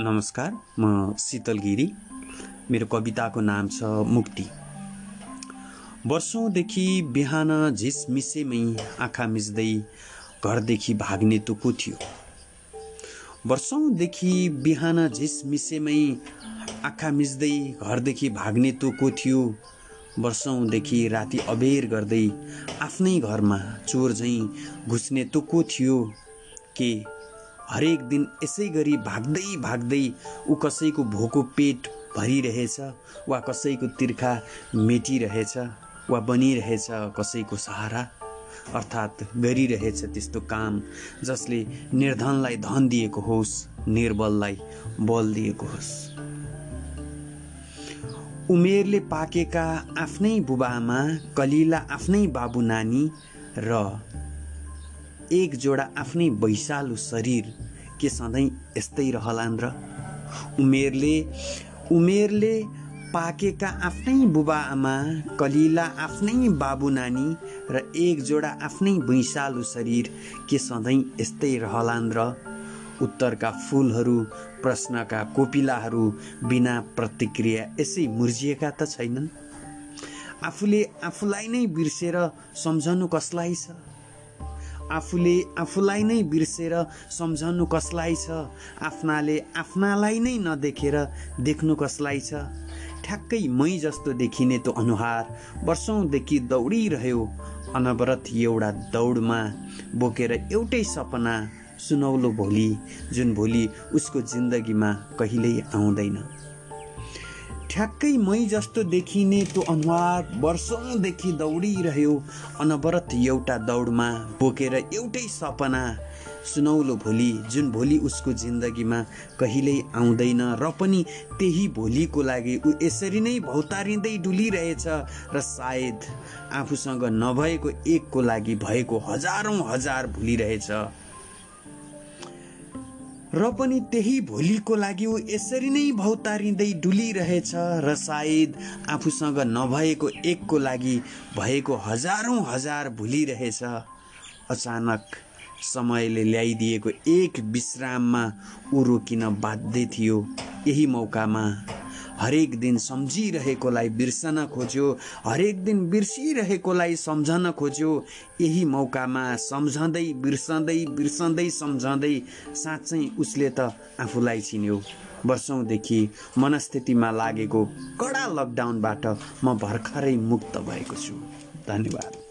नमस्कार म शीतल गिरी। मेरो कविताको नाम छ मुक्ति। वर्षौँदेखि बिहान झिसमिसेमै आँखा मिच्दै घरदेखि भाग्ने तँ को थियो। वर्षौँदेखि बिहान झिसमिसेमै आँखा मिच्दै घरदेखि भाग्ने तँ को थियो। वर्षौँदेखि राति अबेर गर्दै आफ्नै घरमा चोर झैँ घुस्ने तँ को थियो। के हरेक दिन यसै गरी भाग्दै भाग्दै ऊ कसैको भोको पेट भरिरहेछ वा कसैको तिर्खा मेटिरहेछ वा बनिरहेछ कसैको सहारा। अर्थात् गरिरहेछ त्यस्तो काम जसले निर्धनलाई धन दिएको होस् निर्बललाई बल दिएको होस्। उमेरले पाकेका आफ्नै बुबाआमा कलिला आफ्नै बाबु नानी र एक जोडा आफ्नै वैशालु शरीर के सधैँ यस्तै रहलान् र उमेरले उमेरले पाकेका आफ्नै बुबा आमा कलिला आफ्नै बाबु नानी र एक जोडा आफ्नै भैँसालु शरीर के सधैँ यस्तै रहलान् र उत्तरका फुलहरू प्रश्नका कोपिलाहरू बिना प्रतिक्रिया यसै मुर्जिएका त छैनन्। आफूले आफूलाई नै बिर्सेर सम्झनु कसलाई छ? आफूले आफूलाई नै बिर्सेर सम्झनु कसलाई छ? आफ्नाले आफ्नालाई नै नदेखेर देख्नु कसलाई छ? ठ्याक्कै मै जस्तो देखिने त्यो अनुहार वर्षौँदेखि दौडिरह्यो। अनवरत एउटा दौडमा बोकेर एउटै सपना सुनौलो भोलि जुन भोलि उसको जिन्दगीमा कहिल्यै आउँदैन। ठ्याक्कै मै जस्तो देखिने त्यो अनुहार वर्षौँदेखि दौडिरह्यो। अनवरत एउटा दौडमा बोकेर एउटै सपना। सुनौलो भोलि जुन भोलि उसको जिन्दगीमा कहिल्यै आउँदैन र पनि त्यही भोलिको लागि ऊ यसरी नै भौतारिँदै डुलिरहेछ र सायद आफूसँग नभएको एकको लागि भएको हजारौँ हजार भुलिरहेछ। र पनि त्यही भोलिको लागि ऊ यसरी नै भौतारिँदै डुलिरहेछ र सायद आफूसँग नभएको एकको लागि भएको हजारौँ हजार भुलिरहेछ। अचानक समयले ल्याइदिएको एक विश्राममा ऊ रोकिन बाध्य थियो। यही मौकामा हरेक दिन सम्झिरहेकोलाई बिर्सन खोज्यो हरेक दिन बिर्सिरहेकोलाई सम्झन खोज्यो। यही मौकामा सम्झँदै बिर्सँदै बिर्सँदै सम्झँदै साँच्चै उसले त आफूलाई चिन्यो। वर्षौँदेखि मनस्थितिमा लागेको कडा लकडाउनबाट म भर्खरै मुक्त भएको छु। धन्यवाद।